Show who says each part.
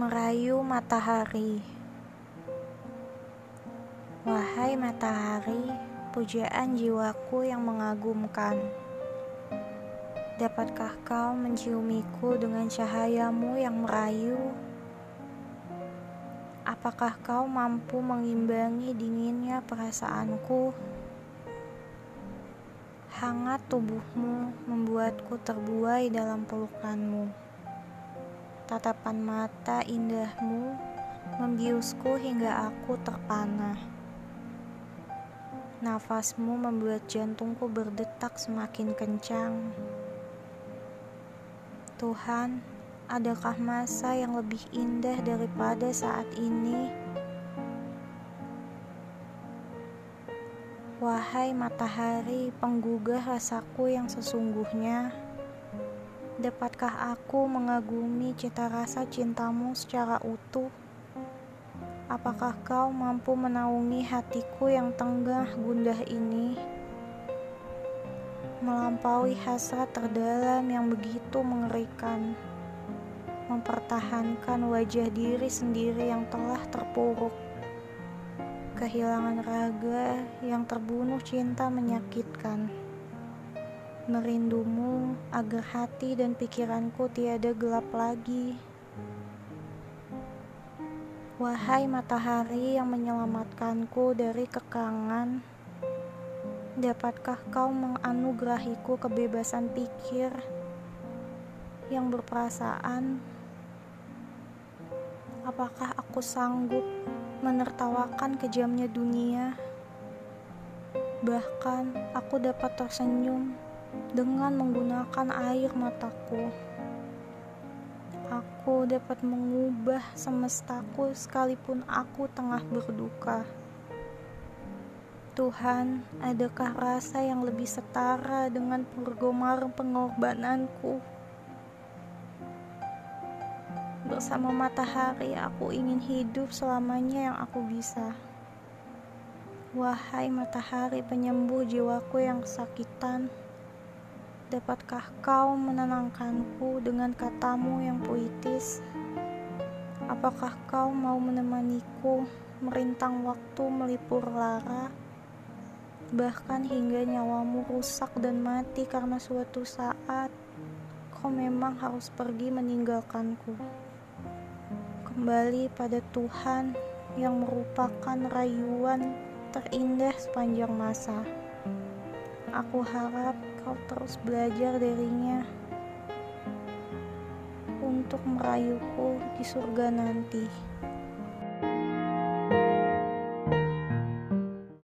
Speaker 1: Rahayu Matahari Wahai matahari, pujaan jiwaku yang mengagumkan Dapatkah kau menciumiku dengan cahayamu yang merayu? Apakah kau mampu mengimbangi dinginnya perasaanku? Hangat tubuhmu membuatku terbuai dalam pelukanmu. Tatapan mata indahmu membiusku hingga aku terpana. Nafasmu membuat jantungku berdetak semakin kencang. Tuhan, adakah masa yang lebih indah daripada saat ini? Wahai matahari, penggugah rasaku yang sesungguhnya. Dapatkah aku mengagumi cita rasa cintamu secara utuh? Apakah kau mampu menaungi hatiku yang tengah gundah ini? Melampaui hasrat terdalam yang begitu mengerikan, mempertahankan wajah diri sendiri yang telah terpuruk, kehilangan raga yang terbunuh cinta menyakitkan merindumu agar hati dan pikiranku tiada gelap lagi. Wahai matahari yang menyelamatkanku dari kekangan, dapatkah kau menganugerahiku kebebasan pikir yang berperasaan? Apakah aku sanggup menertawakan kejamnya dunia? Bahkan aku dapat tersenyum dengan menggunakan air mataku. Aku dapat mengubah semestaku sekalipun aku tengah berduka. Tuhan, adakah rasa yang lebih setara dengan pergomar pengorbananku? Bersama matahari, aku ingin hidup selamanya yang aku bisa. Wahai matahari penyembuh jiwaku yang kesakitan. Dapatkah kau menenangkanku dengan katamu yang puitis? Apakah kau mau menemaniku merintang waktu melipur lara? Bahkan hingga nyawamu rusak dan mati karena suatu saat kau memang harus pergi meninggalkanku. Kembali pada Tuhan yang merupakan rayuan terindah sepanjang masa. Aku harap kau terus belajar darinya untuk merayuku di surga nanti.